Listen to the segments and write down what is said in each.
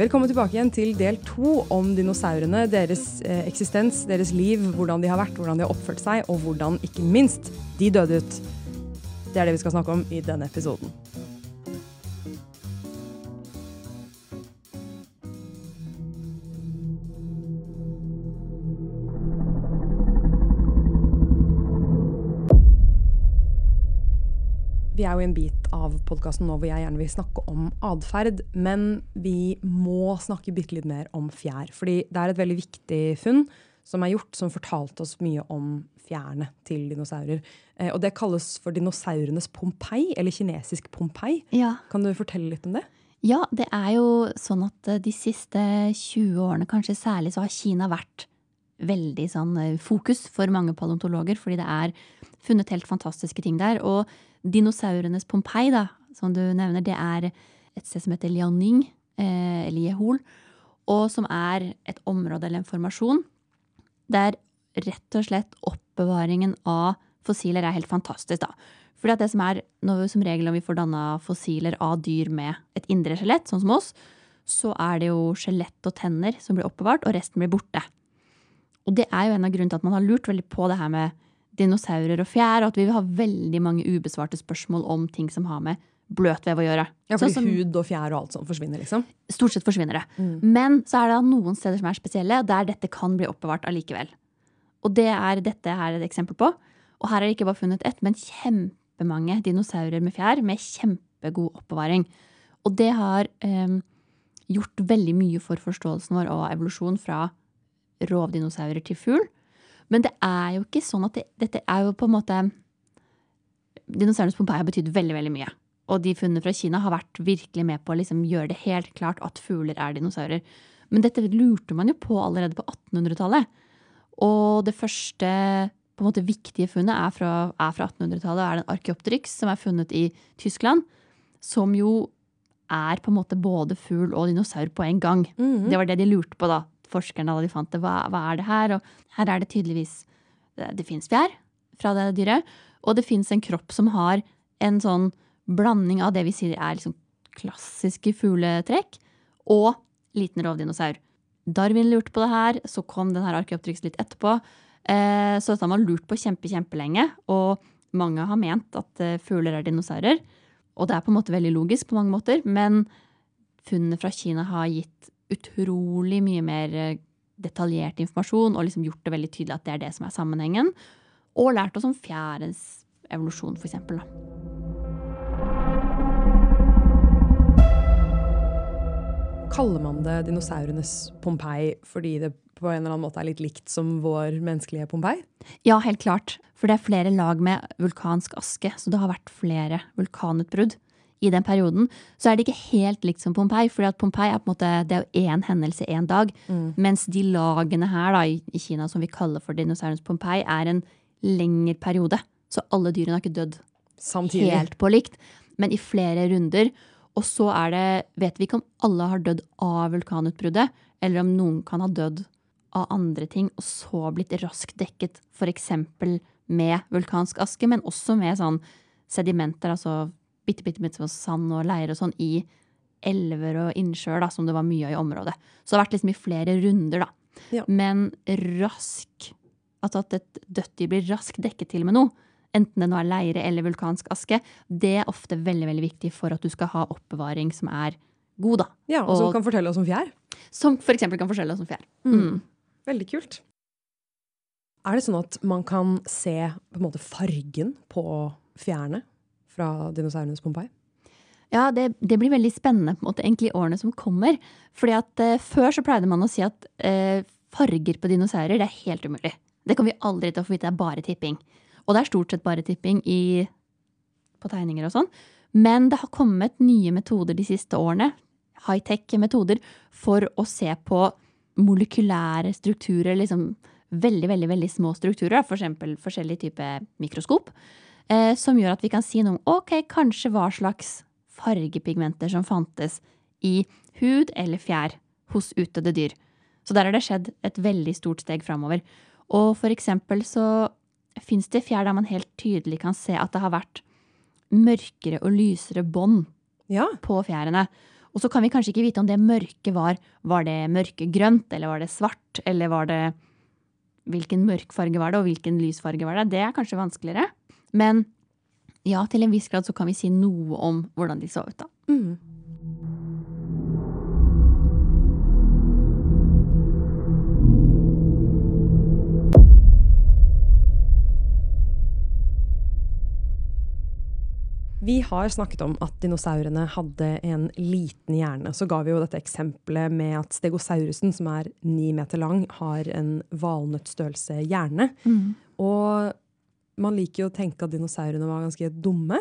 Velkommen tilbake igjen til del to om dinosaurene, deres eh, eksistens, deres liv, hvordan de har vært, hvordan de har oppført seg, og hvordan, ikke minst, de døde ut. Det er det vi skal snakke om i denne episoden. Vi er jo i en bit av podkasten nå hvor jeg gjerne vil snakke om atferd, men vi må snakke bitte litt mer om fjær. Fordi det er et veldig viktig funn som er gjort, som fortalte oss mye om fjærene til dinosaurer. Eh, og det kalles for dinosaurenes Pompeii, eller kinesisk Pompeii. Ja. Kan du fortelle litt om det? ja, det er jo sånn at eh, de siste 20 årene, kanskje særlig, så har Kina vært veldig sånn eh, fokus for mange paleontologer, fordi det er funnet helt fantastiske ting der. Og dinosaurenes Pompeii, da, som du nevner, det er et sted som heter Liaoning, eh, eller Jehol, og som er et område eller en formasjon der rett og slett oppbevaringen av fossiler er helt fantastisk, da. Fordi at det som er, når, som regel når vi får danna fossiler av dyr med et indre skjelett, sånn som oss, så er det jo skjelett og tenner som blir oppbevart, og resten blir borte. Og det er jo en av grunnene til at man har lurt veldig på det her med dinosaurer og fjær, og at vi vil ha veldig mange ubesvarte spørsmål om ting som har med bløtvev å gjøre. Ja, Sånn fordi som- hud og fjær og alt sånt forsvinner, liksom. Stort sett forsvinner det. Men så er det noen steder som er spesielle, der dette kan bli oppbevart allikevel. Og det er dette her et eksempel på. Og her er det ikke bare funnet ett, men kjempemange dinosaurer med fjær med kjempegod oppbevaring. Og det har eh, gjort veldig mye for forståelsen vår av evolusjon fra rovdinosaurer til fugl. Men det er jo ikke sånn at det, dette er jo på en måte Dinosaurenes Pompeii har betydd veldig, veldig mye. Og de funnene fra Kina har vært virkelig med på å liksom gjøre det helt klart at fugler er dinosaurer. Men dette lurte man jo på allerede på 1800-tallet. Og det første på en måte viktige funnet er fra, er fra 1800-tallet. er en Archeopteryx som er funnet i Tyskland. Som jo er på en måte både fugl og dinosaur på en gang. Det var det de lurte på, da, forskerne, da de fant det. Hva, hva er det her? Og her er det tydeligvis Det, det fins fjær fra det dyret. Og det fins en kropp som har en sånn blanding av det vi sier er liksom klassiske fugletrekk, og liten rovdinosaur. Darwin lurte på det her, så kom den her Archaeopteryx litt etterpå. Eh, så dette har man lurt på kjempe, kjempelenge, og mange har ment at eh, fugler er dinosaurer. Og det er på en måte veldig logisk på mange måter, men funnene fra Kina har gitt utrolig mye mer eh, detaljert informasjon og liksom gjort det veldig tydelig at det er det som er sammenhengen. Og lært oss om fjærens evolusjon, eksempel. Kaller man det dinosaurenes Pompeii fordi det på en eller annen måte er litt likt som vår menneskelige Pompeii? Ja, helt klart. For det er flere lag med vulkansk aske, så det har vært flere vulkanutbrudd. I den perioden så er det ikke helt likt som Pompeii, for Pompeii er på en måte, det er jo én hendelse én dag. Mens de lagene her da, i i Kina som vi kaller for dinosaurens Pompeii, er en lengre periode. Så alle dyrene har ikke dødd Samtidig. helt på likt, men i flere runder. Og så er det, vet vi ikke om alle har dødd av vulkanutbruddet, eller om noen kan ha dødd av andre ting, og så blitt raskt dekket, f.eks. med vulkansk aske, men også med sånn sedimenter, altså bitte, bitte, bitte små sand og leir og sånn, i elver og innsjøer, da, som det var mye av i området. Så det har vært liksom i flere runder, da. Ja. Men rask Altså at et dødt dyr blir raskt dekket til med noe, enten det nå er leire eller vulkansk aske, det er ofte veldig veldig viktig for at du skal ha oppbevaring som er god, da. Ja, og som Og- kan fortelle oss om fjær. Som for eksempel kan fortelle oss om fjær. Mm. Veldig kult. Er det sånn at man kan se på en måte fargen på fjærene fra dinosaurenes Pompeii? Ja, det, det blir veldig spennende på en måte, egentlig i årene som kommer. Fordi at eh, Før så pleide man å si at eh, farger på dinosaurer det er helt umulig. Det kommer vi aldri til å få vite. Det er bare tipping. Og det er stort sett bare tipping i, på tegninger og sånn. Men det har kommet nye metoder de siste årene, high-tech metoder, for å se på molekylære strukturer, liksom veldig, veldig, veldig små strukturer, for eksempel forskjellige typer mikroskop, eh, som gjør at vi kan si noe om ok, kanskje hva slags fargepigmenter som fantes i hud eller fjær hos utdødde dyr. Så der har det skjedd et veldig stort steg framover. Og for eksempel så fins det fjær der man helt tydelig kan se at det har vært mørkere og lysere bånd Ja. på fjærene. Og så kan vi kanskje ikke vite om det mørke var Var det mørkegrønt, eller var det svart, eller var det Hvilken mørkfarge var det, og hvilken lysfarge var det? Det er kanskje vanskeligere. Men ja, til en viss grad så kan vi si noe om hvordan de så ut, da. Mm. Vi har snakket om at dinosaurene hadde en liten hjerne. Så ga vi jo dette eksempelet med at stegosaurusen, som er ni meter lang, har en valnøttstørrelse hjerne. Mm. Og man liker jo å tenke at dinosaurene var ganske dumme.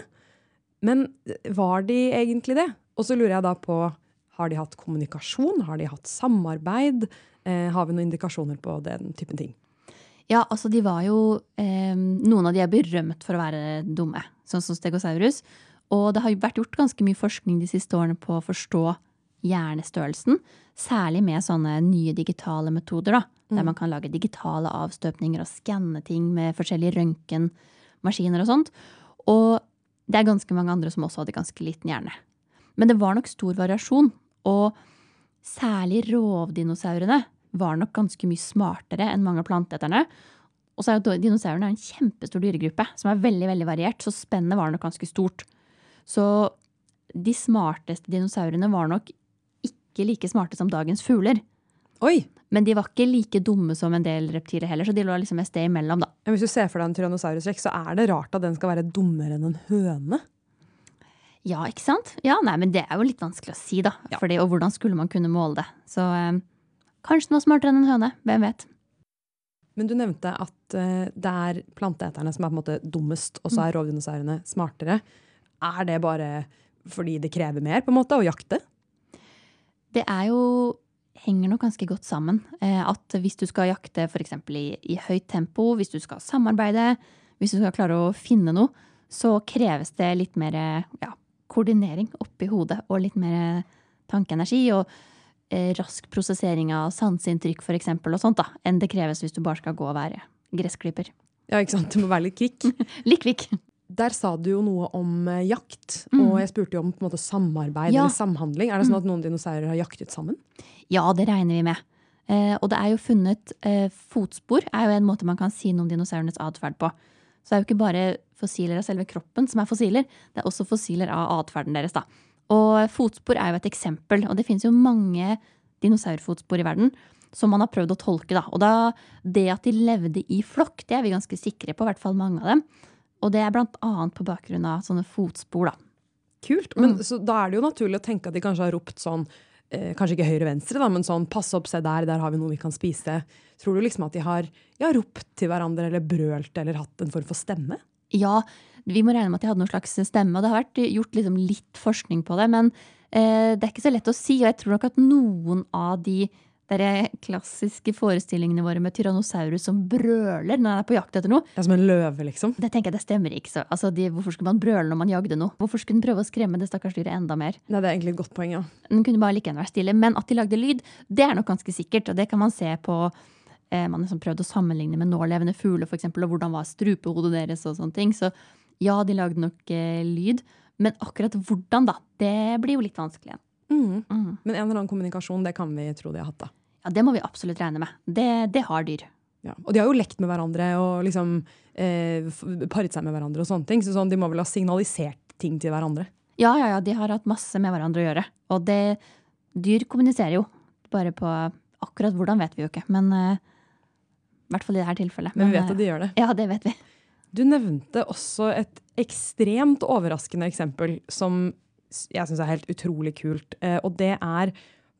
Men var de egentlig det? Og så lurer jeg da på har de hatt kommunikasjon? Har de hatt samarbeid? Eh, har vi noen indikasjoner på den typen ting? Ja, altså de var jo eh, Noen av de er berømmet for å være dumme, sånn som Stegosaurus. Og det har vært gjort ganske mye forskning de siste årene på å forstå hjernestørrelsen. Særlig med sånne nye digitale metoder, da. Der man kan lage digitale avstøpninger og skanne ting med forskjellige røntgenmaskiner og sånt. Og det er ganske mange andre som også hadde ganske liten hjerne. Men det var nok stor variasjon. Og særlig rovdinosaurene var nok ganske mye smartere enn mange av planteeterne. Og så er jo dinosaurene en kjempestor dyregruppe som er veldig veldig variert, så spennet var nok ganske stort. Så de smarteste dinosaurene var nok ikke like smarte som dagens fugler. Oi! Men de var ikke like dumme som en del reptiler heller, så de lå liksom et sted imellom, da. Men hvis du ser for deg en tyrannosaurus rex, så er det rart at den skal være dummere enn en høne. Ja, ikke sant? Ja, nei, men det er jo litt vanskelig å si, da. Ja. Fordi, og hvordan skulle man kunne måle det? Så eh, kanskje var smartere enn en høne. Hvem vet? Men du nevnte at eh, det er planteeterne som er på en måte dummest, og så er rovdinosaurene smartere. Er det bare fordi det krever mer på en måte å jakte? Det er jo henger nok ganske godt sammen. Eh, at hvis du skal jakte f.eks. I, i høyt tempo, hvis du skal samarbeide, hvis du skal klare å finne noe, så kreves det litt mer ja, koordinering oppi hodet og litt mer tankeenergi. Og eh, rask prosessering av sanseinntrykk eksempel, og sånt da, enn det kreves hvis du bare skal gå og være gressklipper. Ja, ikke sant? Du må være litt kvikk. Litt kvikk. Der sa du jo noe om eh, jakt, Mm. og jeg spurte jo om måte samarbeid Ja. eller samhandling. Er det sånn at noen dinosaurer har jaktet sammen? Ja, det regner vi med. Eh, og det er jo funnet eh, fotspor, er jo en måte man kan si noe om dinosaurenes atferd på. Så det er jo ikke bare fossiler av selve kroppen som er fossiler, det er også fossiler av atferden deres. da. Og fotspor er jo et eksempel, og det finnes jo mange dinosaurfotspor i verden som man har prøvd å tolke. da. Og da, det at de levde i flokk, det er vi ganske sikre på, i hvert fall mange av dem. Og det er blant annet på bakgrunn av sånne fotspor, da. Kult. Men så da er det jo naturlig å tenke at de kanskje har ropt sånn eh, Kanskje ikke høyre-venstre, da, men sånn 'pass opp, se der, der har vi noe vi kan spise'. Tror du liksom at de har ja, ropt til hverandre eller brølt eller hatt en form for stemme? Ja, vi må regne med at de hadde noen slags stemme, og det har vært gjort liksom litt forskning på det, men eh, det er ikke så lett å si, og jeg tror nok at noen av de der klassiske forestillingene våre med Tyrannosaurus som brøler når han er på jakt etter noe, Ja, Som en løve, liksom? det tenker jeg det stemmer ikke. Så, altså, de, hvorfor skulle man brøle når man jagde noe? Hvorfor skulle den prøve å skremme det stakkars dyret enda mer? Nei, Det er egentlig et godt poeng, ja. Den kunne bare like gjerne være stille. Men at de lagde lyd, det er nok ganske sikkert. Og det kan man se på eh, Man har liksom prøvd å sammenligne med nålevende fugler, f.eks., og hvordan var strupehodet deres og sånne ting. Så ja, de lagde nok eh, lyd. Men akkurat hvordan, da, det blir jo litt vanskelig igjen. Mm. Mm. Men en eller annen kommunikasjon, det kan vi tro de har hatt, da. Ja, det må vi absolutt regne med. Det, det har dyr. Ja. Og de har jo lekt med hverandre og liksom eh, paret seg med hverandre og sånne ting. Så sånn, de må vel ha signalisert ting til hverandre. Ja, ja, ja, de har hatt masse med hverandre å gjøre. Og det, dyr kommuniserer jo. Bare på akkurat hvordan vet vi jo ikke. Men eh, i hvert fall i dette tilfellet. Men vi vet eh, at de gjør det. Ja, det vet vi. Du nevnte også et ekstremt overraskende eksempel som jeg syns er helt utrolig kult. Eh, og det er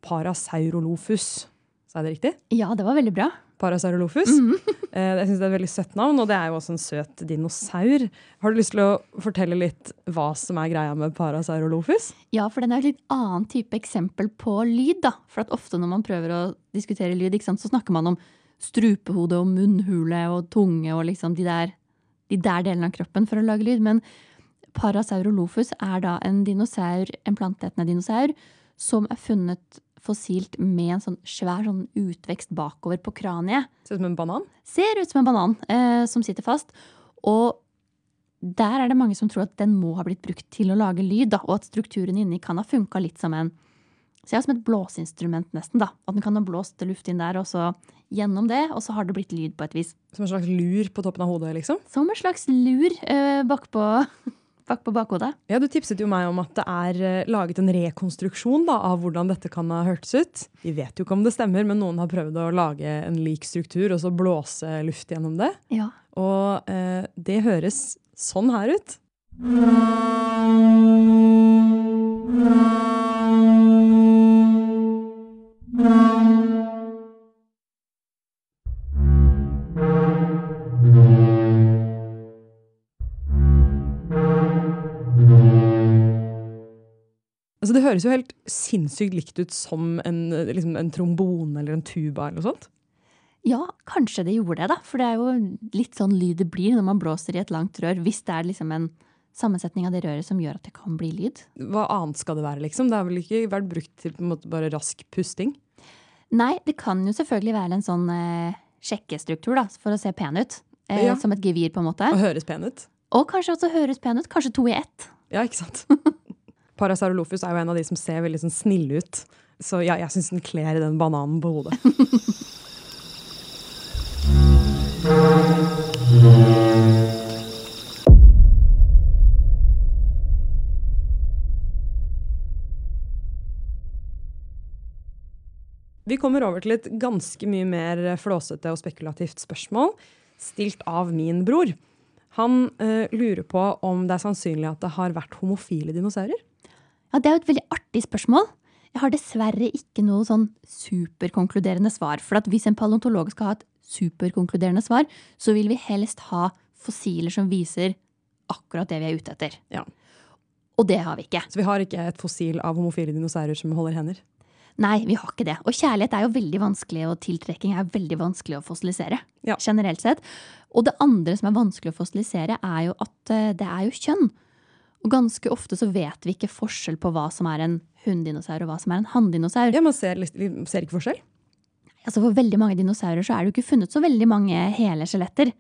Parasaurolophus. Sa jeg det riktig? Ja, det var veldig bra. Parasaurolophus. -hmm. jeg synes Det er et veldig søtt navn, og det er jo også en søt dinosaur. Har du lyst til å fortelle litt hva som er greia med Parasaurolophus? Ja, for den er et litt annen type eksempel på lyd. da. For at ofte når man prøver å diskutere lyd, sant, så snakker man om strupehode og munnhule og tunge og liksom de der, de der delene av kroppen for å lage lyd. Men Parasaurolophus er da en dinosaur, en planteetende dinosaur som er funnet fossilt med en sånn svær sånn utvekst bakover på kraniet. Ser ut som en banan. Ser ut som en banan eh, som sitter fast. Og der er det mange som tror at den må ha blitt brukt til å lage lyd, da, og at strukturen inni kan ha funka litt som en har som et blåseinstrument, nesten. da. At den kan ha blåst luft inn der, og så gjennom det, og så har det blitt lyd på et vis. Som en slags lur på toppen av hodet, liksom? Som en slags lur eh, bakpå bak på bakhodet. Ja, Du tipset jo meg om at det er eh, laget en rekonstruksjon da, av hvordan dette kan ha hørtes ut. Vi vet jo ikke om det stemmer, men noen har prøvd å lage en lik struktur og så blåse luft gjennom det. Ja. Og eh, det høres sånn her ut. Altså, høres jo helt sinnssykt likt ut som en, liksom, en trombone eller en tuba eller noe sånt. ja, kanskje det gjorde det, da. For det er jo litt sånn lyd det blir når man blåser i et langt rør. Hvis det er liksom en sammensetning av det røret som gjør at det kan bli lyd. Hva annet skal det være, liksom? Det har vel ikke vært brukt til måte, bare rask pusting? Nei, det kan jo selvfølgelig være en sånn eh, sjekkestruktur, da, for å se pen ut. Eh, Ja. Som et gevir, på en måte. Og høres pen ut? Og kanskje også høres pen ut. Kanskje to i ett. Ja, ikke sant? Parasaurolophus er jo en av de som ser veldig sånn snille ut. Så ja, jeg syns den kler den bananen på hodet. Vi kommer over til et ganske mye mer flåsete og spekulativt spørsmål, stilt av min bror. Han uh, lurer på om det er sannsynlig at det har vært homofile dinosaurer. Ja, Det er jo et veldig artig spørsmål. Jeg har dessverre ikke noe sånn superkonkluderende svar. For at hvis en paleontolog skal ha et superkonkluderende svar, så vil vi helst ha fossiler som viser akkurat det vi er ute etter. Ja. Og det har vi ikke. Så vi har ikke et fossil av homofile dinosaurer som holder hender. Nei, vi har ikke det. Og kjærlighet er jo veldig vanskelig, og tiltrekking er veldig vanskelig å fossilisere. Ja. Generelt sett. Og det andre som er vanskelig å fossilisere, er jo at eh, det er jo kjønn. Og ganske ofte så vet vi ikke forskjell på hva som er en hunndinosaur og hva som er en hanndinosaur. Ja, Man ser, ser ikke forskjell. Altså For veldig mange dinosaurer så er det jo ikke funnet så veldig mange hele skjeletter.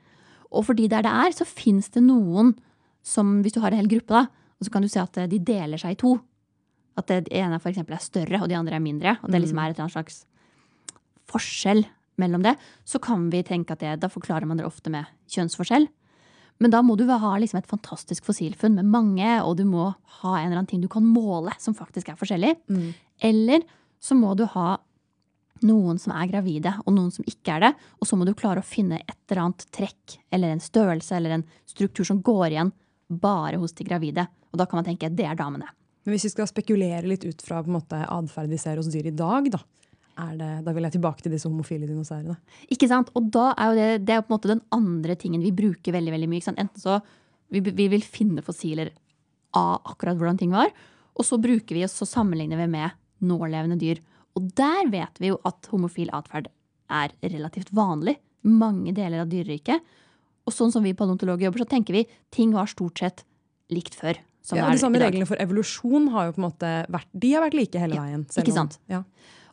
Og fordi der det er, så fins det noen som, hvis du har en hel gruppe, da, og så kan du se at eh, de deler seg i to. At det ene for eksempel er større, og de andre er mindre. Og det liksom er et slags forskjell mellom det. Så kan vi tenke at det, da forklarer man det ofte med kjønnsforskjell. Men da må du ha liksom et fantastisk fossilfunn med mange, og du må ha en eller annen ting du kan måle som faktisk er forskjellig. Eller så må du ha noen som er gravide, og noen som ikke er det. Og så må du klare å finne et eller annet trekk eller en størrelse eller en struktur som går igjen bare hos de gravide. Og da kan man tenke det er damene. Men hvis vi skal spekulere litt ut fra på atferd vi ser hos dyr i dag, da, det, da vil jeg tilbake til disse homofile dinosaurene. Ikke sant? Og da er jo det, det er på en måte den andre tingen vi bruker veldig veldig mye. Enten så vi, vi vil finne fossiler av akkurat hvordan ting var, og så bruker vi og så sammenligner vi med nålevende dyr. Og der vet vi jo at homofil atferd er relativt vanlig i mange deler av dyreriket. Og sånn som vi paleontologer jobber, så tenker vi ting var stort sett likt før. Ja, de samme reglene for evolusjon har jo på en måte vært, de har vært like hele Ja, veien. ikke sant? Ja.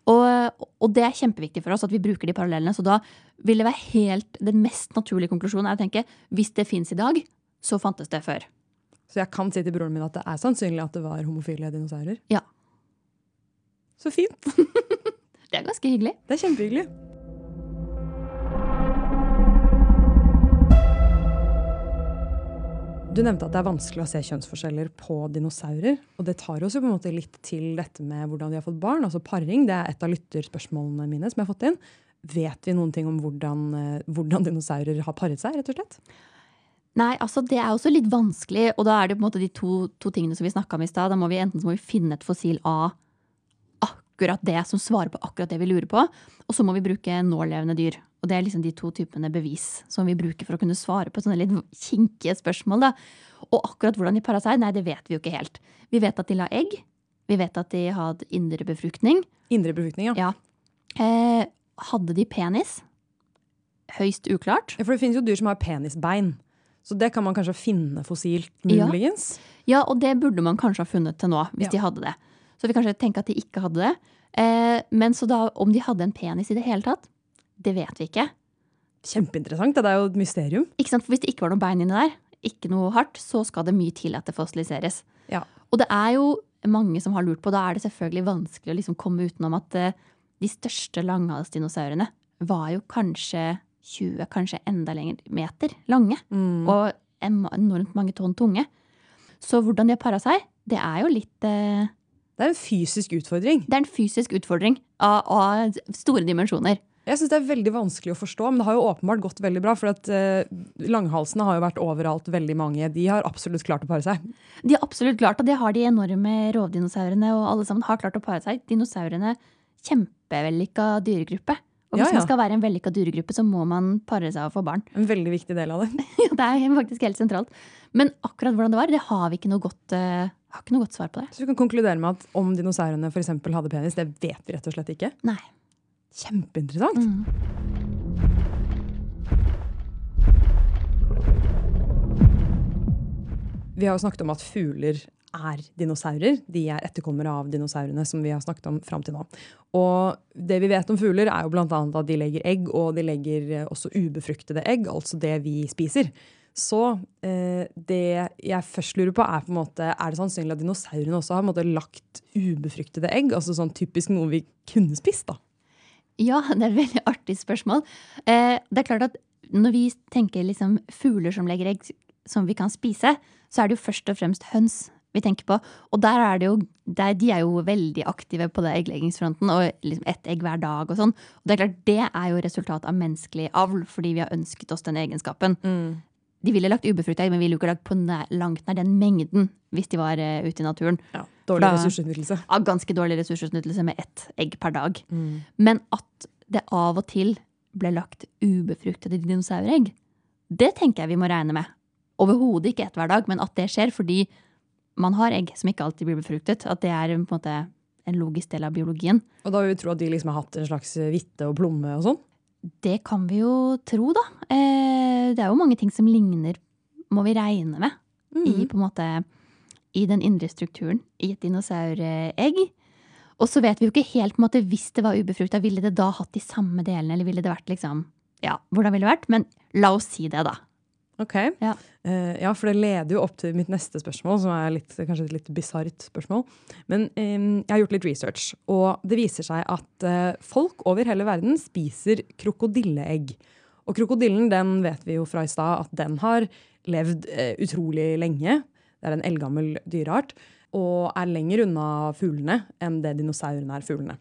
Og, og det er kjempeviktig for oss at vi bruker de parallellene. Så da vil det være helt Den mest naturlige konklusjonen er å tenke hvis det fins i dag, så fantes det før. Så jeg kan si til broren min at det er sannsynlig at det var homofile dinosaurer. Ja. Så fint. Det er ganske hyggelig. Det er kjempehyggelig. Du nevnte at det er vanskelig å se kjønnsforskjeller på dinosaurer. Og det tar oss jo på en måte litt til dette med hvordan de har fått barn. Altså paring. Det er et av lytterspørsmålene mine som jeg har fått inn. Vet vi noen ting om hvordan, eh, hvordan dinosaurer har paret seg, rett og slett? Nei, altså det er også litt vanskelig, og da er det på en måte de to, to tingene som vi snakka om i stad. Da må vi enten må vi finne et fossil av akkurat det som svarer på akkurat det vi lurer på, og så må vi bruke nålevende dyr. Og det er liksom de to typene bevis som vi bruker for å kunne svare på sånne litt kinkige spørsmål. da. Og akkurat hvordan de para seg, nei, det vet vi jo ikke helt. Vi vet at de la egg. Vi vet at de hadde indre befruktning. Indre befruktning, ja. Ja. Eh, hadde de penis? Høyst uklart. Ja, For det finnes jo dyr som har penisbein. Så det kan man kanskje finne fossilt, Ja. muligens. Ja, og det burde man kanskje ha funnet til nå, hvis Ja. de hadde det. Så vi kanskje tenker at de ikke hadde det. Eh, men så da, om de hadde en penis i det hele tatt, det vet vi ikke. Kjempeinteressant. Det er jo et mysterium. Ikke sant? For hvis det ikke var noe bein inni der, ikke noe hardt, så skal det mye til at det fossiliseres. Ja. Og det er jo mange som har lurt på. Da er det selvfølgelig vanskelig å liksom komme utenom at eh, de største langhalsdinosaurene var jo kanskje 20, kanskje enda lenger meter lange. Og enormt mange tonn tunge. Så hvordan de har para seg, det er jo litt eh, Det er en fysisk utfordring. Det er en fysisk utfordring av, av store dimensjoner. Jeg synes Det er veldig vanskelig å forstå, men det har jo åpenbart gått veldig bra. For at eh, langhalsene har jo vært overalt, veldig mange. De har absolutt klart å pare seg. De har absolutt klart, og det har de enorme rovdinosaurene, og alle sammen har klart å pare seg. Dinosaurene, kjempevellykka dyregruppe. Og hvis Ja, ja. man skal være en vellykka dyregruppe, så må man pare seg og få barn. En veldig viktig del av det. det er faktisk helt sentralt. Men akkurat hvordan det var, det har vi ikke noe godt, eh, har ikke noe godt svar på det. Så vi kan konkludere med at om dinosaurene for eksempel hadde penis, det vet vi rett og slett ikke. Nei. Kjempeinteressant. Mm. Vi har jo snakket om at fugler er dinosaurer. De er etterkommere av dinosaurene som vi har snakket om fram til nå. Og det vi vet om fugler, er jo annet at de legger egg, og de legger også ubefruktede egg, altså det vi spiser. Så eh, det jeg først lurer på, er på en måte, er det sannsynlig at dinosaurene også har på en måte, lagt ubefruktede egg? Altså sånn typisk noe vi kunne spist, da. Ja, det er et veldig artig spørsmål. Eh, det er klart at når vi tenker liksom fugler som legger egg som vi kan spise, så er det jo først og fremst høns vi tenker på. Og der er det jo, der, de er jo veldig aktive på det eggleggingsfronten, og liksom ett egg hver dag og sånn. Og det er klart, det er jo resultat av menneskelig avl, fordi vi har ønsket oss den egenskapen. De ville lagt ubefrukta egg, men ville jo ikke lagt på nær, langt nær den mengden hvis de var uh, ute i naturen. Ja, Dårlig Da- ressursutnyttelse. Ja, ganske dårlig ressursutnyttelse med ett egg per dag. Men at det av og til ble lagt ubefruktede dinosauregg, det tenker jeg vi må regne med. Overhodet ikke ett hver dag, men at det skjer fordi man har egg som ikke alltid blir befruktet. At det er på en måte en logisk del av biologien. Og da vil vi tro at de liksom har hatt en slags hvitte og plomme og sånn. Det kan vi jo tro, da. Eh, det er jo mange ting som ligner, må vi regne med, i på en måte i den indre strukturen i et dinosauregg. Og så vet vi jo ikke helt på en måte, hvis det var ubefrukta, ville det da hatt de samme delene, eller ville det vært liksom Ja, hvordan ville det vært? Men la oss si det, da. Ok. Ja. Uh, ja, for det leder jo opp til mitt neste spørsmål, som er litt, kanskje et litt bisart spørsmål. Men um, jeg har gjort litt research, og det viser seg at uh, folk over hele verden spiser krokodilleegg. Og krokodillen den vet vi jo fra i stad at den har levd uh, utrolig lenge. Det er en eldgammel dyreart. Og er lenger unna fuglene enn det dinosaurene er fuglene.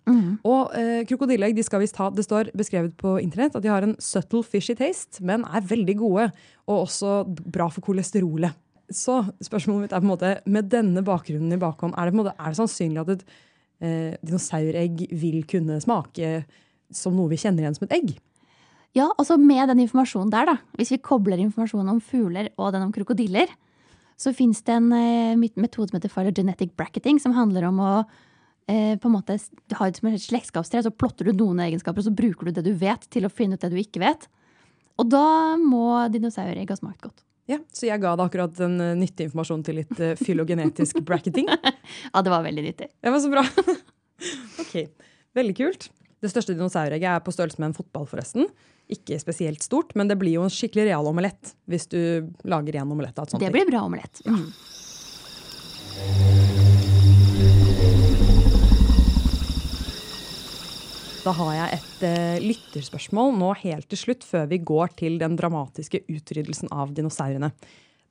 Og eh, krokodilleegg de skal visst ha, det står beskrevet på internett at de har en subtle fishy taste, men er veldig gode. Og også bra for kolesterolet. Så spørsmålet mitt er på en måte, med denne bakgrunnen i bakhånd, er det, måte, er det sannsynlig at et eh, dinosauregg vil kunne smake som noe vi kjenner igjen som et egg? Ja, altså med den informasjonen der, da. Hvis vi kobler informasjonen om fugler og den om krokodiller, så fins det en eh, metode som heter phylogenetic bracketing, som handler om å eh, på en måte ha et slektskapstre. Så plotter du noen egenskaper, og så bruker du det du vet, til å finne ut det du ikke vet. Og da må dinosauregg ha smakt godt. Ja, Så jeg ga deg akkurat den eh, nyttige informasjonen til litt fylogenetisk bracketing. Ja, det var veldig nyttig. Det var så bra. ok, Veldig kult. Det største dinosauregget er på størrelse med en fotball, forresten. Ikke spesielt stort, men det blir jo en skikkelig real omelett hvis du lager en omelett av et sånt Det blir bra omelett. Mm. Da har jeg et uh, lytterspørsmål nå helt til slutt, før vi går til den dramatiske utryddelsen av dinosaurene.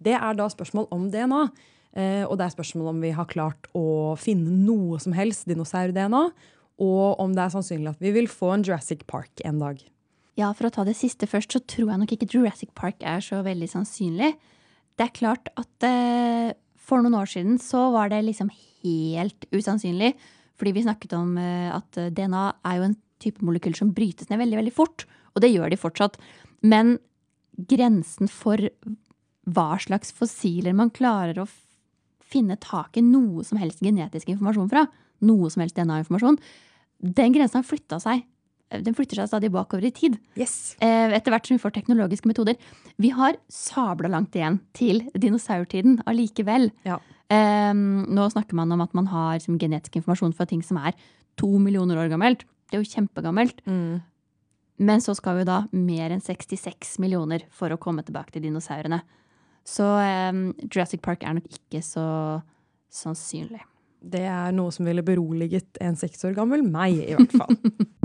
Det er da spørsmål om DNA. Uh, og det er spørsmål om vi har klart å finne noe som helst dinosaur-DNA. Og om det er sannsynlig at vi vil få en Jurassic Park en dag. Ja, for å ta det siste først, så tror jeg nok ikke Jurassic Park er så veldig sannsynlig. Det er klart at eh, for noen år siden så var det liksom helt usannsynlig. Fordi vi snakket om eh, at DNA er jo en type molekyl som brytes ned veldig, veldig fort. Og det gjør de fortsatt. Men grensen for hva slags fossiler man klarer å finne tak i noe som helst genetisk informasjon fra, noe som helst DNA-informasjon, den grensen har flytta seg. Den flytter seg stadig bakover i tid. Yes. Eh, etter hvert som vi får teknologiske metoder. Vi har sabla langt igjen til dinosaurtiden allikevel. Ja. Eh, nå snakker man om at man har genetisk informasjon fra ting som er to millioner år gammelt. Det er jo kjempegammelt. Mm. Men så skal vi da mer enn 66 millioner for å komme tilbake til dinosaurene. Så eh, Jurassic Park er nok ikke så sannsynlig. Det er noe som ville beroliget en seks år gammel meg, i hvert fall.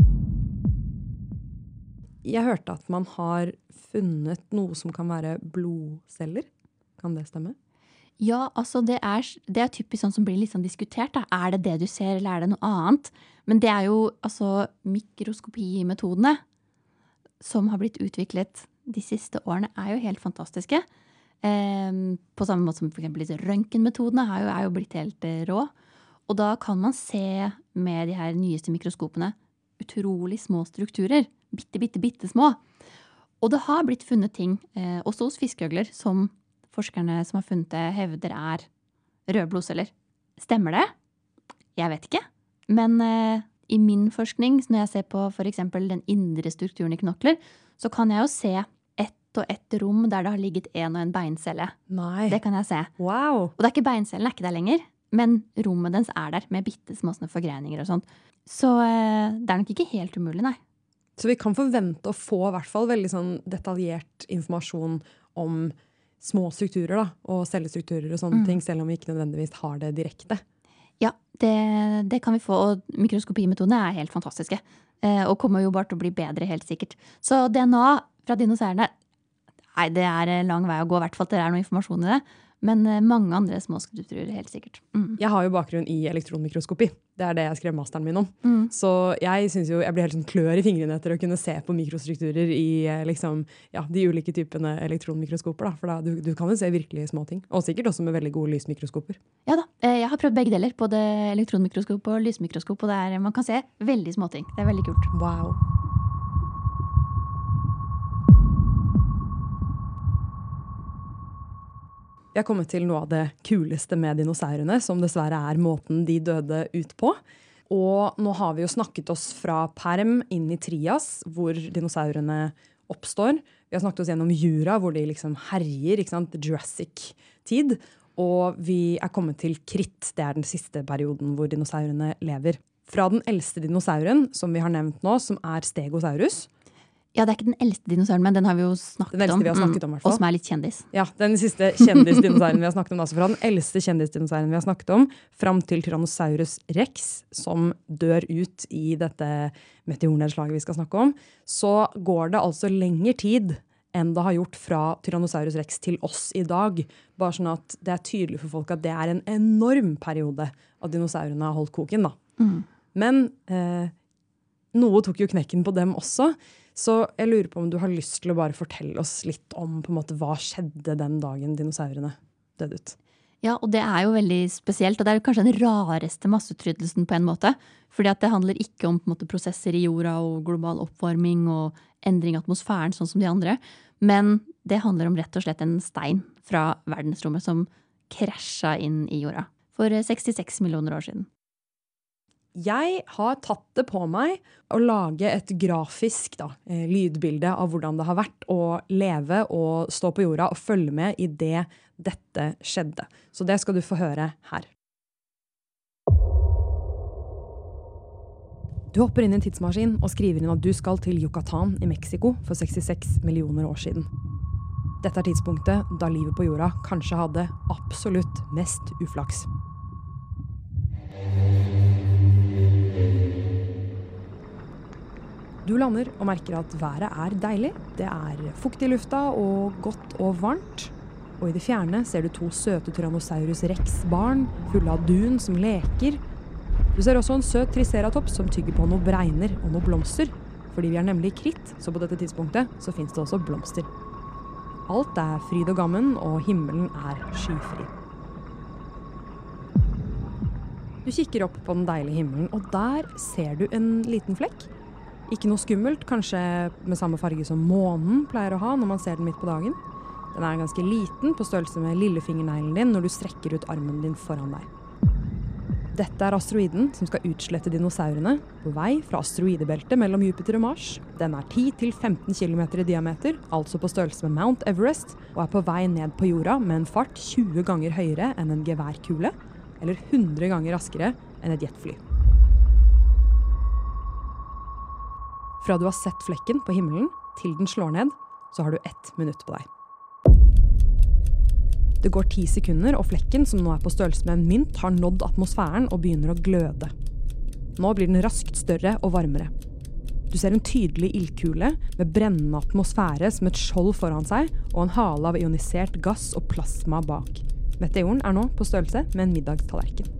Jeg hørte at man har funnet noe som kan være blodceller. Kan det stemme? Ja, altså det er, det er typisk sånn som blir litt sånn diskutert. Da. Er det det du ser, eller er det noe annet? Men det er jo altså mikroskopimetodene som har blitt utviklet de siste årene, er jo helt fantastiske. Eh, på samme måte som f.eks. røntgenmetodene er, er jo blitt helt eh, rå. Og da kan man se med de her nyeste mikroskopene utrolig små strukturer. Bitte, bitte, bitte små. Og det har blitt funnet ting, eh, også hos fiskeøgler, som forskerne som har funnet det, hevder er røde blodceller. Stemmer det? Jeg vet ikke. Men eh, i min forskning, når jeg ser på f.eks. den indre strukturen i knokler, så kan jeg jo se ett og ett rom der det har ligget en og en beincelle. Nei. Det kan jeg se. Wow. Og det er ikke beincellen er ikke der lenger, men rommet dens er der med bitte små forgreininger og sånt. Så eh, det er nok ikke helt umulig, nei. Så vi kan forvente å få i hvert fall veldig sånn detaljert informasjon om små strukturer da, og cellestrukturer og sånne ting, selv om vi ikke nødvendigvis har det direkte. Ja, det, det kan vi få. Og mikroskopimetodene er helt fantastiske. Eh, og kommer jo bare til å bli bedre, helt sikkert. Så DNA fra dinosaurene Nei, det er lang vei å gå, i hvert fall til det er noe informasjon i det. Men eh, mange andre små strukturer, helt sikkert. Mm. Jeg har jo bakgrunn i elektronmikroskopi. Det er det jeg skrev masteren min om. Mm. Så jeg synes jo, jeg blir helt sånn klør i fingrene etter å kunne se på mikrostrukturer i eh, liksom, ja, de ulike typene elektronmikroskoper. Da. For da, du, du kan jo se virkelig små ting. Og sikkert også med veldig gode lysmikroskoper. Ja da. eh, Jeg har prøvd begge deler. Både elektronmikroskop og lysmikroskop. Og det er, man kan se veldig små ting. Det er veldig kult. Wow. Vi har kommet til noe av det kuleste med dinosaurene, som dessverre er måten de døde ut på. Og nå har vi jo snakket oss fra perm inn i trias, hvor dinosaurene oppstår. Vi har snakket oss gjennom jura, hvor de liksom herjer. ikke sant? Jurassic-tid. Og vi er kommet til kritt. Det er den siste perioden hvor dinosaurene lever. Fra den eldste dinosauren, som vi har nevnt nå, som er Stegosaurus. Ja, det er ikke den eldste dinosauren, men den har vi jo snakket Den om. vi har snakket om, fall. Og som er litt kjendis. Ja, Den siste kjendisdinosauren vi har snakket om. Altså fra den eldste kjendisdinosauren vi har snakket om, fram til Tyrannosaurus rex, som dør ut i dette meteornedslaget vi skal snakke om, så går det altså lengre tid enn det har gjort fra Tyrannosaurus rex til oss i dag. Bare sånn at det er tydelig for folk at det er en enorm periode at dinosaurene har holdt koken. da. Men eh, noe tok jo knekken på dem også. Så jeg lurer på om du har lyst til å bare fortelle oss litt om på en måte, hva skjedde den dagen dinosaurene døde ut. Ja, og det er jo veldig spesielt, og det er kanskje den rareste masseutryddelsen på en måte. Fordi at det handler ikke om måte, prosesser i jorda og global oppvarming og endring i atmosfæren, sånn som de andre. Men det handler om rett og slett en stein fra verdensrommet som krasja inn i jorda for 66 millioner år siden. Jeg har tatt det på meg å lage et grafisk da, eh, lydbilde av hvordan det har vært å leve og stå på jorda og følge med i det dette skjedde. Så det skal du få høre her. Du hopper inn i en tidsmaskin og skriver inn at du skal til Yucatan i Mexico for 66 millioner år siden. Dette er tidspunktet da livet på jorda kanskje hadde absolutt mest uflaks. Du lander og merker at været er deilig. Det er fukt i lufta og godt og varmt. Og i det fjerne ser du to søte Tyrannosaurus rex-barn fulle av dun som leker. Du ser også en søt triceratops som tygger på noe bregner og noe blomster. Fordi vi er nemlig kritt, så på dette tidspunktet så fins det også blomster. Alt er fryd og gammen, og himmelen er skyfri. Du kikker opp på den deilige himmelen, og der ser du en liten flekk. Ikke noe skummelt, kanskje med samme farge som månen pleier å ha når man ser den midt på dagen. Den er ganske liten, på størrelse med lillefingerneglen din når du strekker ut armen din foran deg. Dette er asteroiden som skal utslette dinosaurene på vei fra asteroidebeltet mellom Jupiter og Mars. Den er 10-15 km i diameter, altså på størrelse med Mount Everest, og er på vei ned på jorda med en fart 20 ganger høyere enn en geværkule, eller 100 ganger raskere enn et jetfly. Fra du har sett flekken på himmelen til den slår ned, så har du ett minutt på deg. Det går ti sekunder, og flekken, som nå er på størrelse med en mynt, har nådd atmosfæren og begynner å gløde. Nå blir den raskt større og varmere. Du ser en tydelig ildkule med brennende atmosfære som et skjold foran seg, og en hale av ionisert gass og plasma bak. Meteoren er nå på størrelse med en middagstallerken.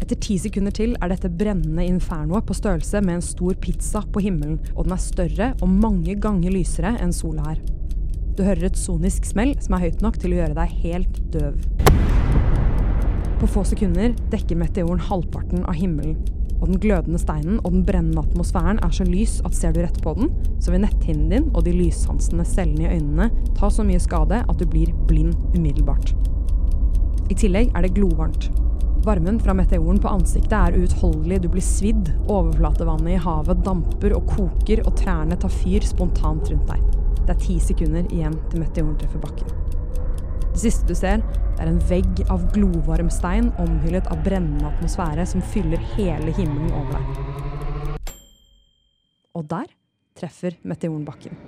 Etter ti sekunder til er dette brennende infernoet på størrelse med en stor pizza på himmelen, og den er større og mange ganger lysere enn sola er. Du hører et sonisk smell som er høyt nok til å gjøre deg helt døv. På få sekunder dekker meteoren halvparten av himmelen, og den glødende steinen og den brennende atmosfæren er så lys at ser du rett på den, så vil netthinnen din og de lyssansende cellene i øynene ta så mye skade at du blir blind umiddelbart. I tillegg er det glovarmt. Varmen fra meteoren på ansiktet er uutholdelig, du blir svidd, overflatevannet i havet damper og koker, og trærne tar fyr spontant rundt deg. Det er ti sekunder igjen til meteoren treffer bakken. Det siste du ser, det er en vegg av glovarm stein omhyllet av brennende atmosfære som fyller hele himmelen over deg. Og der treffer meteoren bakken.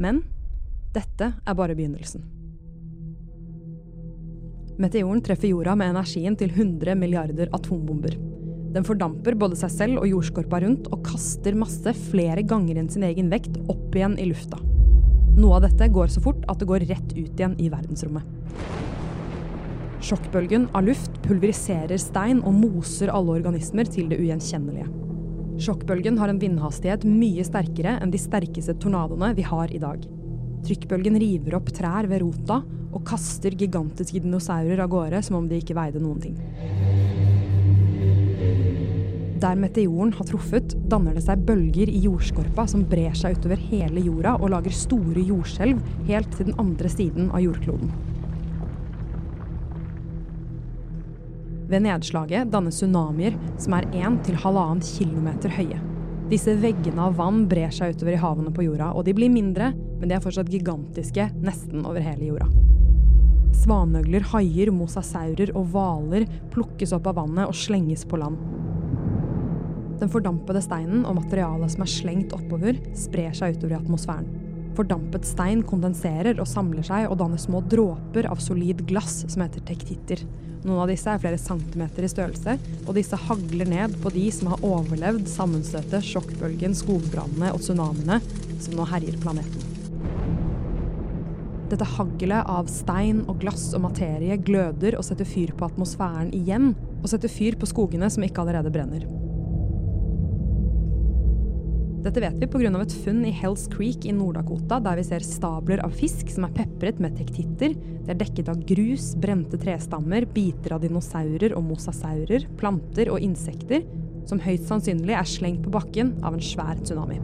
Men dette er bare begynnelsen. Meteoren treffer jorda med energien til 100 milliarder atombomber. Den fordamper både seg selv og jordskorpa rundt og kaster masse flere ganger enn sin egen vekt opp igjen i lufta. Noe av dette går så fort at det går rett ut igjen i verdensrommet. Sjokkbølgen av luft pulveriserer stein og moser alle organismer til det ugjenkjennelige. Sjokkbølgen har en vindhastighet mye sterkere enn de sterkeste tornadoene vi har i dag. Trykkbølgen river opp trær ved rota og kaster gigantiske dinosaurer av gårde som om de ikke veide noen ting. Der meteoren har truffet, danner det seg bølger i jordskorpa som brer seg utover hele jorda og lager store jordskjelv helt til den andre siden av jordkloden. Ved nedslaget dannes tsunamier som er 1-1,5 km høye. Disse veggene av vann brer seg utover i havene på jorda, og de blir mindre, men de er fortsatt gigantiske nesten over hele jorda. Svanøgler, haier, mosasaurer og hvaler plukkes opp av vannet og slenges på land. Den fordampede steinen og materialet som er slengt oppover, sprer seg utover i atmosfæren. Fordampet stein kondenserer og samler seg og danner små dråper av solid glass som heter tektitter. Noen av disse er flere centimeter i størrelse, og disse hagler ned på de som har overlevd sammenstøtet, sjokkbølgen, skogbrannene og tsunamiene som nå herjer planeten. Dette haglet av stein og glass og materie gløder og setter fyr på atmosfæren igjen, og setter fyr på skogene som ikke allerede brenner. Dette vet vi pga. et funn i Hells Creek i Nord-Dakota, der vi ser stabler av fisk som er pepret med tektitter. De er dekket av grus, brente trestammer, biter av dinosaurer og mosasaurer, planter og insekter, som høyst sannsynlig er slengt på bakken av en svær tsunami.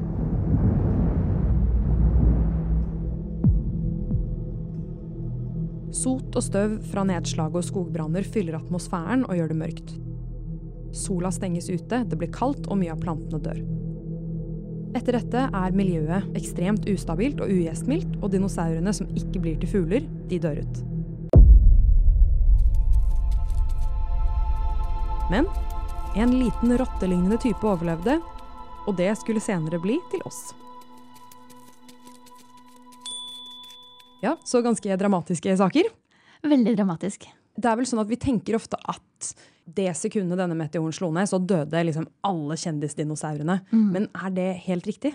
Sot og støv fra nedslag og skogbranner fyller atmosfæren og gjør det mørkt. Sola stenges ute, det blir kaldt og mye av plantene dør. Etter dette er miljøet ekstremt ustabilt og ugjestmildt, og dinosaurene som ikke blir til fugler, de dør ut. Men en liten rottelignende type overlevde, og det skulle senere bli til oss. Ja, så ganske dramatiske saker. Veldig dramatisk. Det er vel sånn at vi tenker ofte at det sekundet denne meteoren slo ned, så døde liksom alle kjendisdinosaurene. Mm. Men er det helt riktig?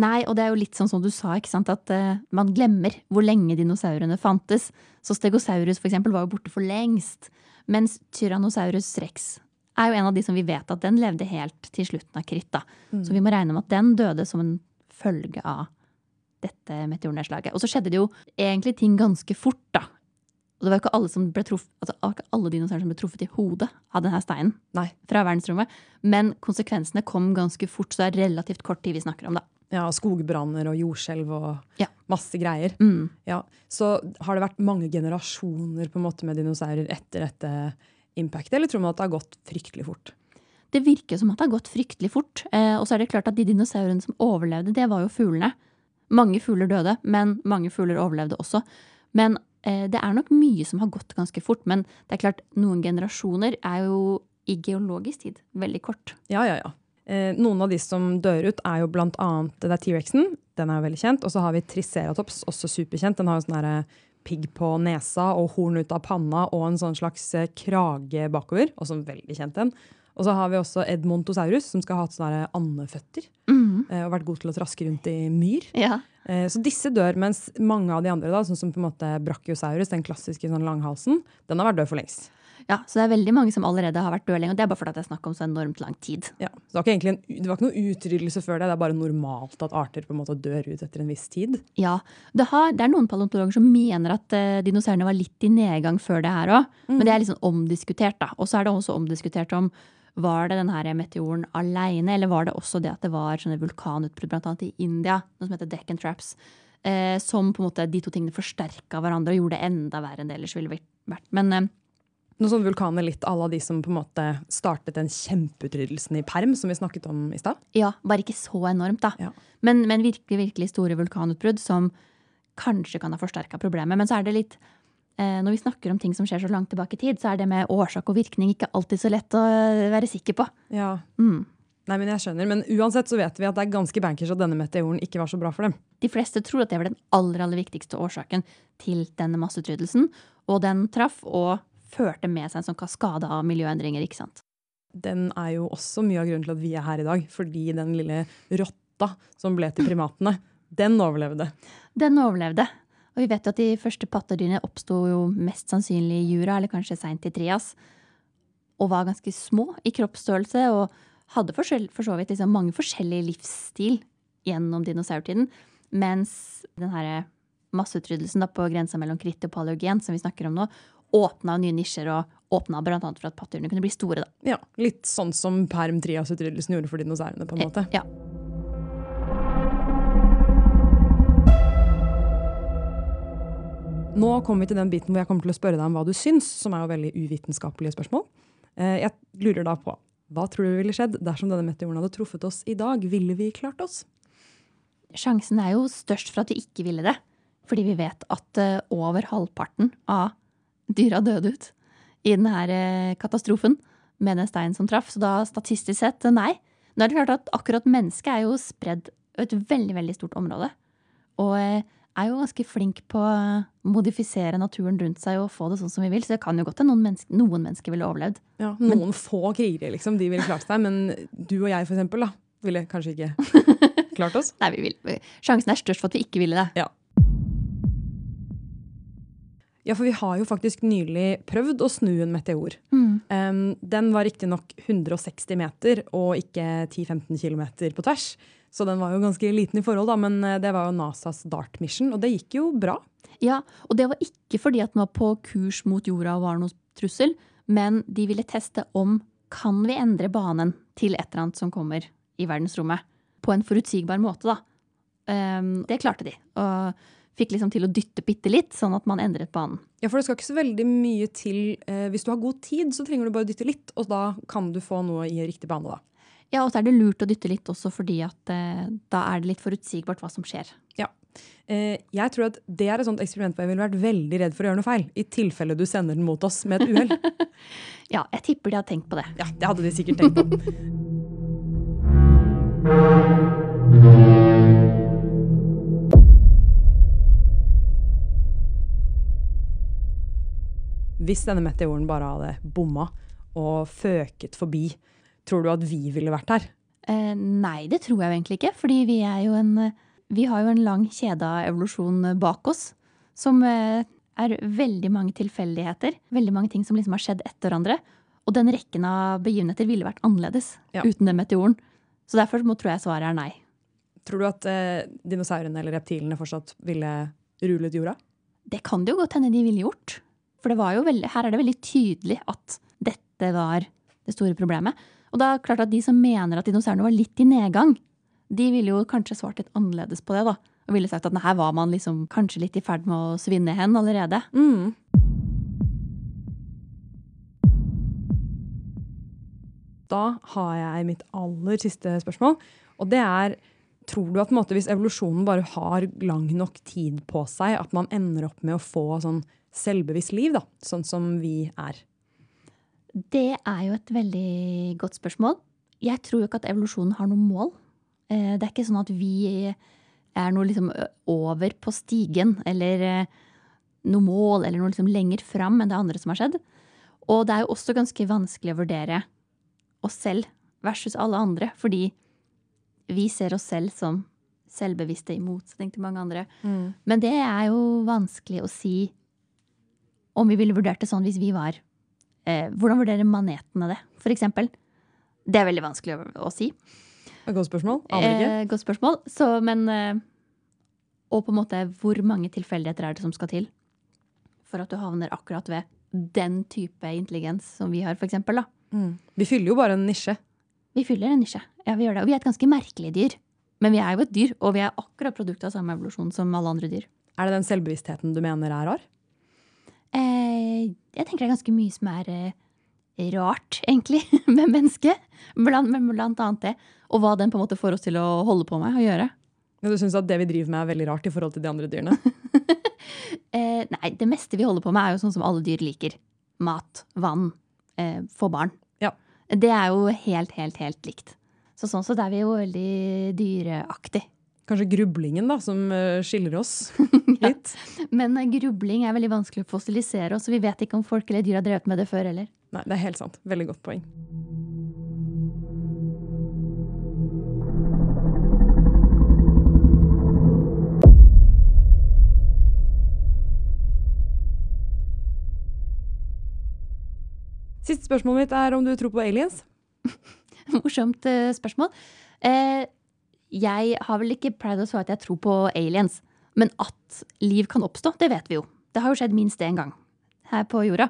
Nei, og det er jo litt sånn som du sa, ikke sant, at uh, man glemmer hvor lenge dinosaurene fantes. Så Stegosaurus for eksempel, var jo borte for lengst. Mens Tyrannosaurus rex er jo en av de som vi vet at den levde helt til slutten av kritt. Mm. Så vi må regne med at den døde som en følge av dette meteornedslaget. Og så skjedde det jo egentlig ting ganske fort, da. Og det var jo ikke alle, som ble truff, altså, ikke alle dinosaurer som ble truffet i hodet av denne steinen. Nei. fra verdensrommet. Men konsekvensene kom ganske fort, så det er relativt kort tid vi snakker om. da. Ja, Skogbranner og jordskjelv og ja. masse greier. Mm. Ja, Så har det vært mange generasjoner på en måte med dinosaurer etter dette impactet, eller tror man at det har gått fryktelig fort? Det virker som at det har gått fryktelig fort. Eh, og så er det klart at de dinosaurene som overlevde, det var jo fuglene. Mange fugler døde, men mange fugler overlevde også. Men Eh, det er nok mye som har gått ganske fort, men det er klart, noen generasjoner er jo i geologisk tid veldig kort. Ja, ja, ja. Eh, noen av de som dør ut, er jo blant annet det er T-rexen. Den er jo veldig kjent. Og så har vi Triceratops, også superkjent. Den har jo sånn herre pigg på nesa og horn ut av panna og en sånn slags eh, krage bakover. Også en veldig kjent en. Og så har vi også Edmontosaurus, som skal ha hatt sånne andeføtter. Mhm. Eh, Og vært god til å traske rundt i myr. Ja. Eh, Så disse dør, mens mange av de andre, da, sånn som på en måte Brachiosaurus, den klassiske sånn langhalsen, den har vært død for lengst. ja, så det er veldig mange som allerede har vært døde lenge. Og det er bare fordi det er snakk om så enormt lang tid. Ja. Så det var, ikke en, det var ikke noe utryddelse før det, det er bare normalt at arter på en måte dør ut etter en viss tid. Ja, Det, har, det er noen paleontologer som mener at uh, dinosaurene var litt i nedgang før det her òg. Men det er sånn omdiskutert. da. Og så er det også omdiskutert om var det denne meteoren alene, eller var det også det at det var sånne vulkanutbrudd annet i India, noe som heter Deccan Traps, eh, som på en måte de to tingene forsterka hverandre og gjorde det enda verre enn det ellers ville vært. Men eh, Noen sånne vulkaner litt à la de som på en måte startet den kjempeutryddelsen i perm, som vi snakket om i stad. ja, bare ikke så enormt, da. Ja. Men, men virkelig, virkelig store vulkanutbrudd som kanskje kan ha forsterka problemet. Men så er det litt Når vi snakker om ting som skjer så langt tilbake i tid, så er det med årsak og virkning ikke alltid så lett å eh, være sikker på. Ja. Mm. Nei, men jeg skjønner. Men uansett så vet vi at det er ganske bankers at denne meteoren ikke var så bra for dem. De fleste tror at det var den aller, aller viktigste årsaken til denne masseutryddelsen. Og den traff og førte med seg en sånn kaskade av miljøendringer. ikke sant? Den er jo også mye av grunnen til at vi er her i dag. Fordi den lille rotta som ble til primatene, den overlevde. Den overlevde. Og vi vet jo at de første pattedyrene oppsto mest sannsynlig i jura, eller kanskje seint i trias. Og var ganske små i kroppsstørrelse og hadde for, så- vidt liksom mange forskjellige livsstil gjennom dinosaurtiden. Mens den her masseutryddelsen på grensa mellom kritt og paleogen, som vi snakker om nå, åpna nye nisjer og åpna bl.a. for at pattedyrene kunne bli store. da. Ja, Litt sånn som perm trias-utryddelsen gjorde for dinosaurene. på en måte. Ja. Nå kommer vi til den biten hvor jeg kommer til å spørre deg om hva du syns, som er jo veldig uvitenskapelige spørsmål. Eh, Jeg lurer da på, Hva tror du ville skjedd dersom denne meteoren hadde truffet oss i dag? Ville vi klart oss? Sjansen er jo størst for at vi ikke ville det. Fordi vi vet at eh, over halvparten av dyra døde ut i denne katastrofen med den steinen som traff. Så da statistisk sett, eh, nei. Nå er det klart at akkurat mennesket er jo spredd over et veldig, veldig stort område. Og eh, er jo ganske flink på å modifisere naturen rundt seg og få det sånn som vi vil. Så det kan jo godt hende noen, mennesker, noen mennesker ville overlevd. Ja, Noen få krigere liksom, de ville klart seg, men du og jeg for eksempel, da, ville kanskje ikke klart oss. Nei, vi vil. Sjansen er størst for at vi ikke ville det. Ja. Ja, for vi har jo faktisk nylig prøvd å snu en meteor. Um, den var riktignok 160 meter og ikke 10-15 km på tvers. Så den var jo ganske liten i forhold, da, men eh, det var jo NASAs DART mission, og det gikk jo bra. Ja, og det var ikke fordi at den var på kurs mot jorda og var noen trussel, men de ville teste om kan vi endre banen til et eller annet som kommer i verdensrommet. På en forutsigbar måte, da. Ehm, det klarte de. Og fikk liksom til å dytte bitte litt, sånn at man endret banen. Ja, for det skal ikke så veldig mye til. Eh, hvis du har god tid, så trenger du bare dytte litt, og da kan du få noe i riktig bane, da. Ja, og så er det lurt å dytte litt også fordi at eh, da er det litt forutsigbart hva som skjer. Ja. Eh, jeg tror at det er et sånt eksperiment hvor jeg ville vært veldig redd for å gjøre noe feil. I tilfelle du sender den mot oss med et uhell. Ja, jeg tipper de har tenkt på det. Ja, det hadde de sikkert tenkt på. Hvis denne meteoren bare hadde bomma og føket forbi, tror du at vi ville vært her? Eh, nei, det tror jeg egentlig ikke. Fordi vi, er jo en, vi har jo en lang kjede av evolusjon bak oss. Som eh, er veldig mange tilfeldigheter. Veldig mange ting som liksom har skjedd etter hverandre. Og den rekken av begivenheter ville vært annerledes Ja. uten den meteoren. Så derfor må, tror jeg svaret er nei. Tror du at eh, dinosaurene eller reptilene fortsatt ville rulet jorda? Det kan det jo godt hende de ville gjort. For det var jo veldig, her er det veldig tydelig at dette var det store problemet. Og da er det klart at de som mener at dinosaurene var litt i nedgang, de ville jo kanskje svart litt annerledes på det. da. Og ville sagt at her var man liksom kanskje litt i ferd med å svinne hen allerede. Mm. Da har jeg mitt aller siste spørsmål. Og det er Tror du at måte, hvis evolusjonen bare har lang nok tid på seg, at man ender opp med å få sånn selvbevisst liv, da, sånn som vi er? Det er jo et veldig godt spørsmål. jeg tror jo ikke at evolusjonen har noe mål. Eh, det er ikke sånn at vi er noe liksom over på stigen, eller eh, noe mål, eller noe liksom lenger fram enn det andre som har skjedd. Og det er jo også ganske vanskelig å vurdere oss selv versus alle andre, fordi vi ser oss selv som selvbevisste i motsetning til mange andre. Men det er jo vanskelig å si om vi ville vurdert det sånn hvis vi var eh, Hvordan vurderer manetene det, eksempel? Det er veldig vanskelig å, å si. Godt spørsmål. Aner ikke. Eh, godt spørsmål. Så, men eh, Og på en måte, hvor mange tilfeldigheter er det som skal til for at du havner akkurat ved den type intelligens som vi har, eksempel. Mm. Vi fyller jo bare en nisje. Vi fyller en nisje. Ja, vi gjør det. Og vi er et ganske merkelig dyr. Men vi er jo et dyr, og vi er akkurat produkt av samme evolusjon som alle andre dyr. Er det den selvbevisstheten du mener er rar? Eh, jeg tenker det er ganske mye som er eh, rart, egentlig, med mennesket. Blant, blant annet det. Og hva den på en måte får oss til å holde på med og gjøre. Men du syns at det vi driver med er veldig rart i forhold til de andre dyrene? Eh, nei, det meste vi holder på med er jo sånn som alle dyr liker. Mat, vann, eh, få barn. Ja. Det er jo helt, helt, helt likt. Så sånn så er vi jo veldig dyreaktig. Kanskje grublingen da, som eh, skiller oss litt? Men eh, grubling er veldig vanskelig å fossilisere, oss, så vi vet ikke om folk eller dyr har drevet med det før heller. Nei, det er helt sant. Veldig godt poeng. Siste spørsmålet mitt er om du tror på aliens. Morsomt eh, spørsmål. Eh, jeg har vel ikke pleid å svare at jeg tror på aliens. Men at liv kan oppstå, det vet vi jo. Det har jo skjedd minst én gang her på jorda.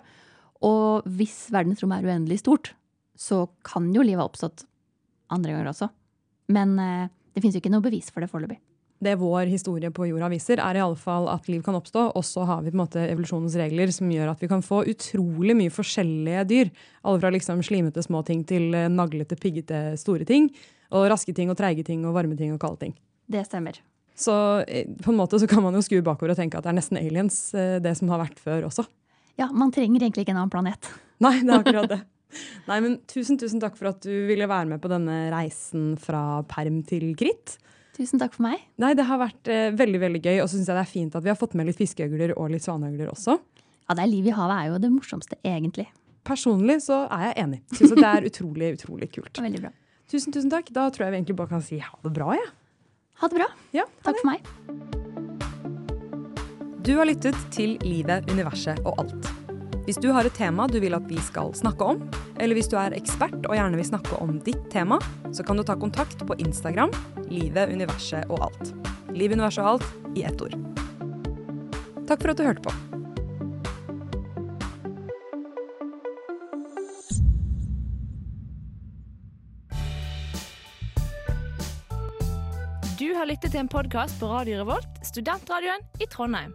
Og hvis verdensrommet er uendelig stort, så kan jo livet ha oppstått andre ganger også. Men eh, det fins jo ikke noe bevis for det foreløpig. Det vår historie på jorda viser, er i alle fall at liv kan oppstå. Og så har vi på en måte evolusjonens regler som gjør at vi kan få utrolig mye forskjellige dyr. Alle fra liksom slimete små ting til eh, naglete, piggete store ting. Og raske ting og treige ting og varme ting og kalde ting. Det stemmer. Så eh, på en måte så kan man jo skue bakover og tenke at det er nesten aliens, eh, det som har vært før også. Ja, man trenger egentlig ikke en annen planet. Nei, det er akkurat det. Nei, men Tusen tusen takk for at du ville være med på denne reisen fra perm til kritt. Tusen takk for meg. Nei, Det har vært eh, veldig veldig gøy, og så syns jeg det er fint at vi har fått med litt fiskeøgler og litt svaneøgler også. Ja, det er liv i havet er jo det morsomste, egentlig. Personlig så er jeg enig. Syns det er utrolig, utrolig kult. Veldig bra. Tusen, tusen takk. Da tror jeg vi egentlig bare kan si ha det bra, jeg. Ha det bra. Ja, ha Takk det. for meg. Du har lyttet til Livet, universet og alt. Hvis du har et tema du vil at vi skal snakke om, eller hvis du er ekspert og gjerne vil snakke om ditt tema, så kan du ta kontakt på Instagram Livet, universet og alt. Liv, universet og alt i ett ord. Takk for at du hørte på. Du har lyttet til en podkast på Radio Revolt, studentradioen i Trondheim.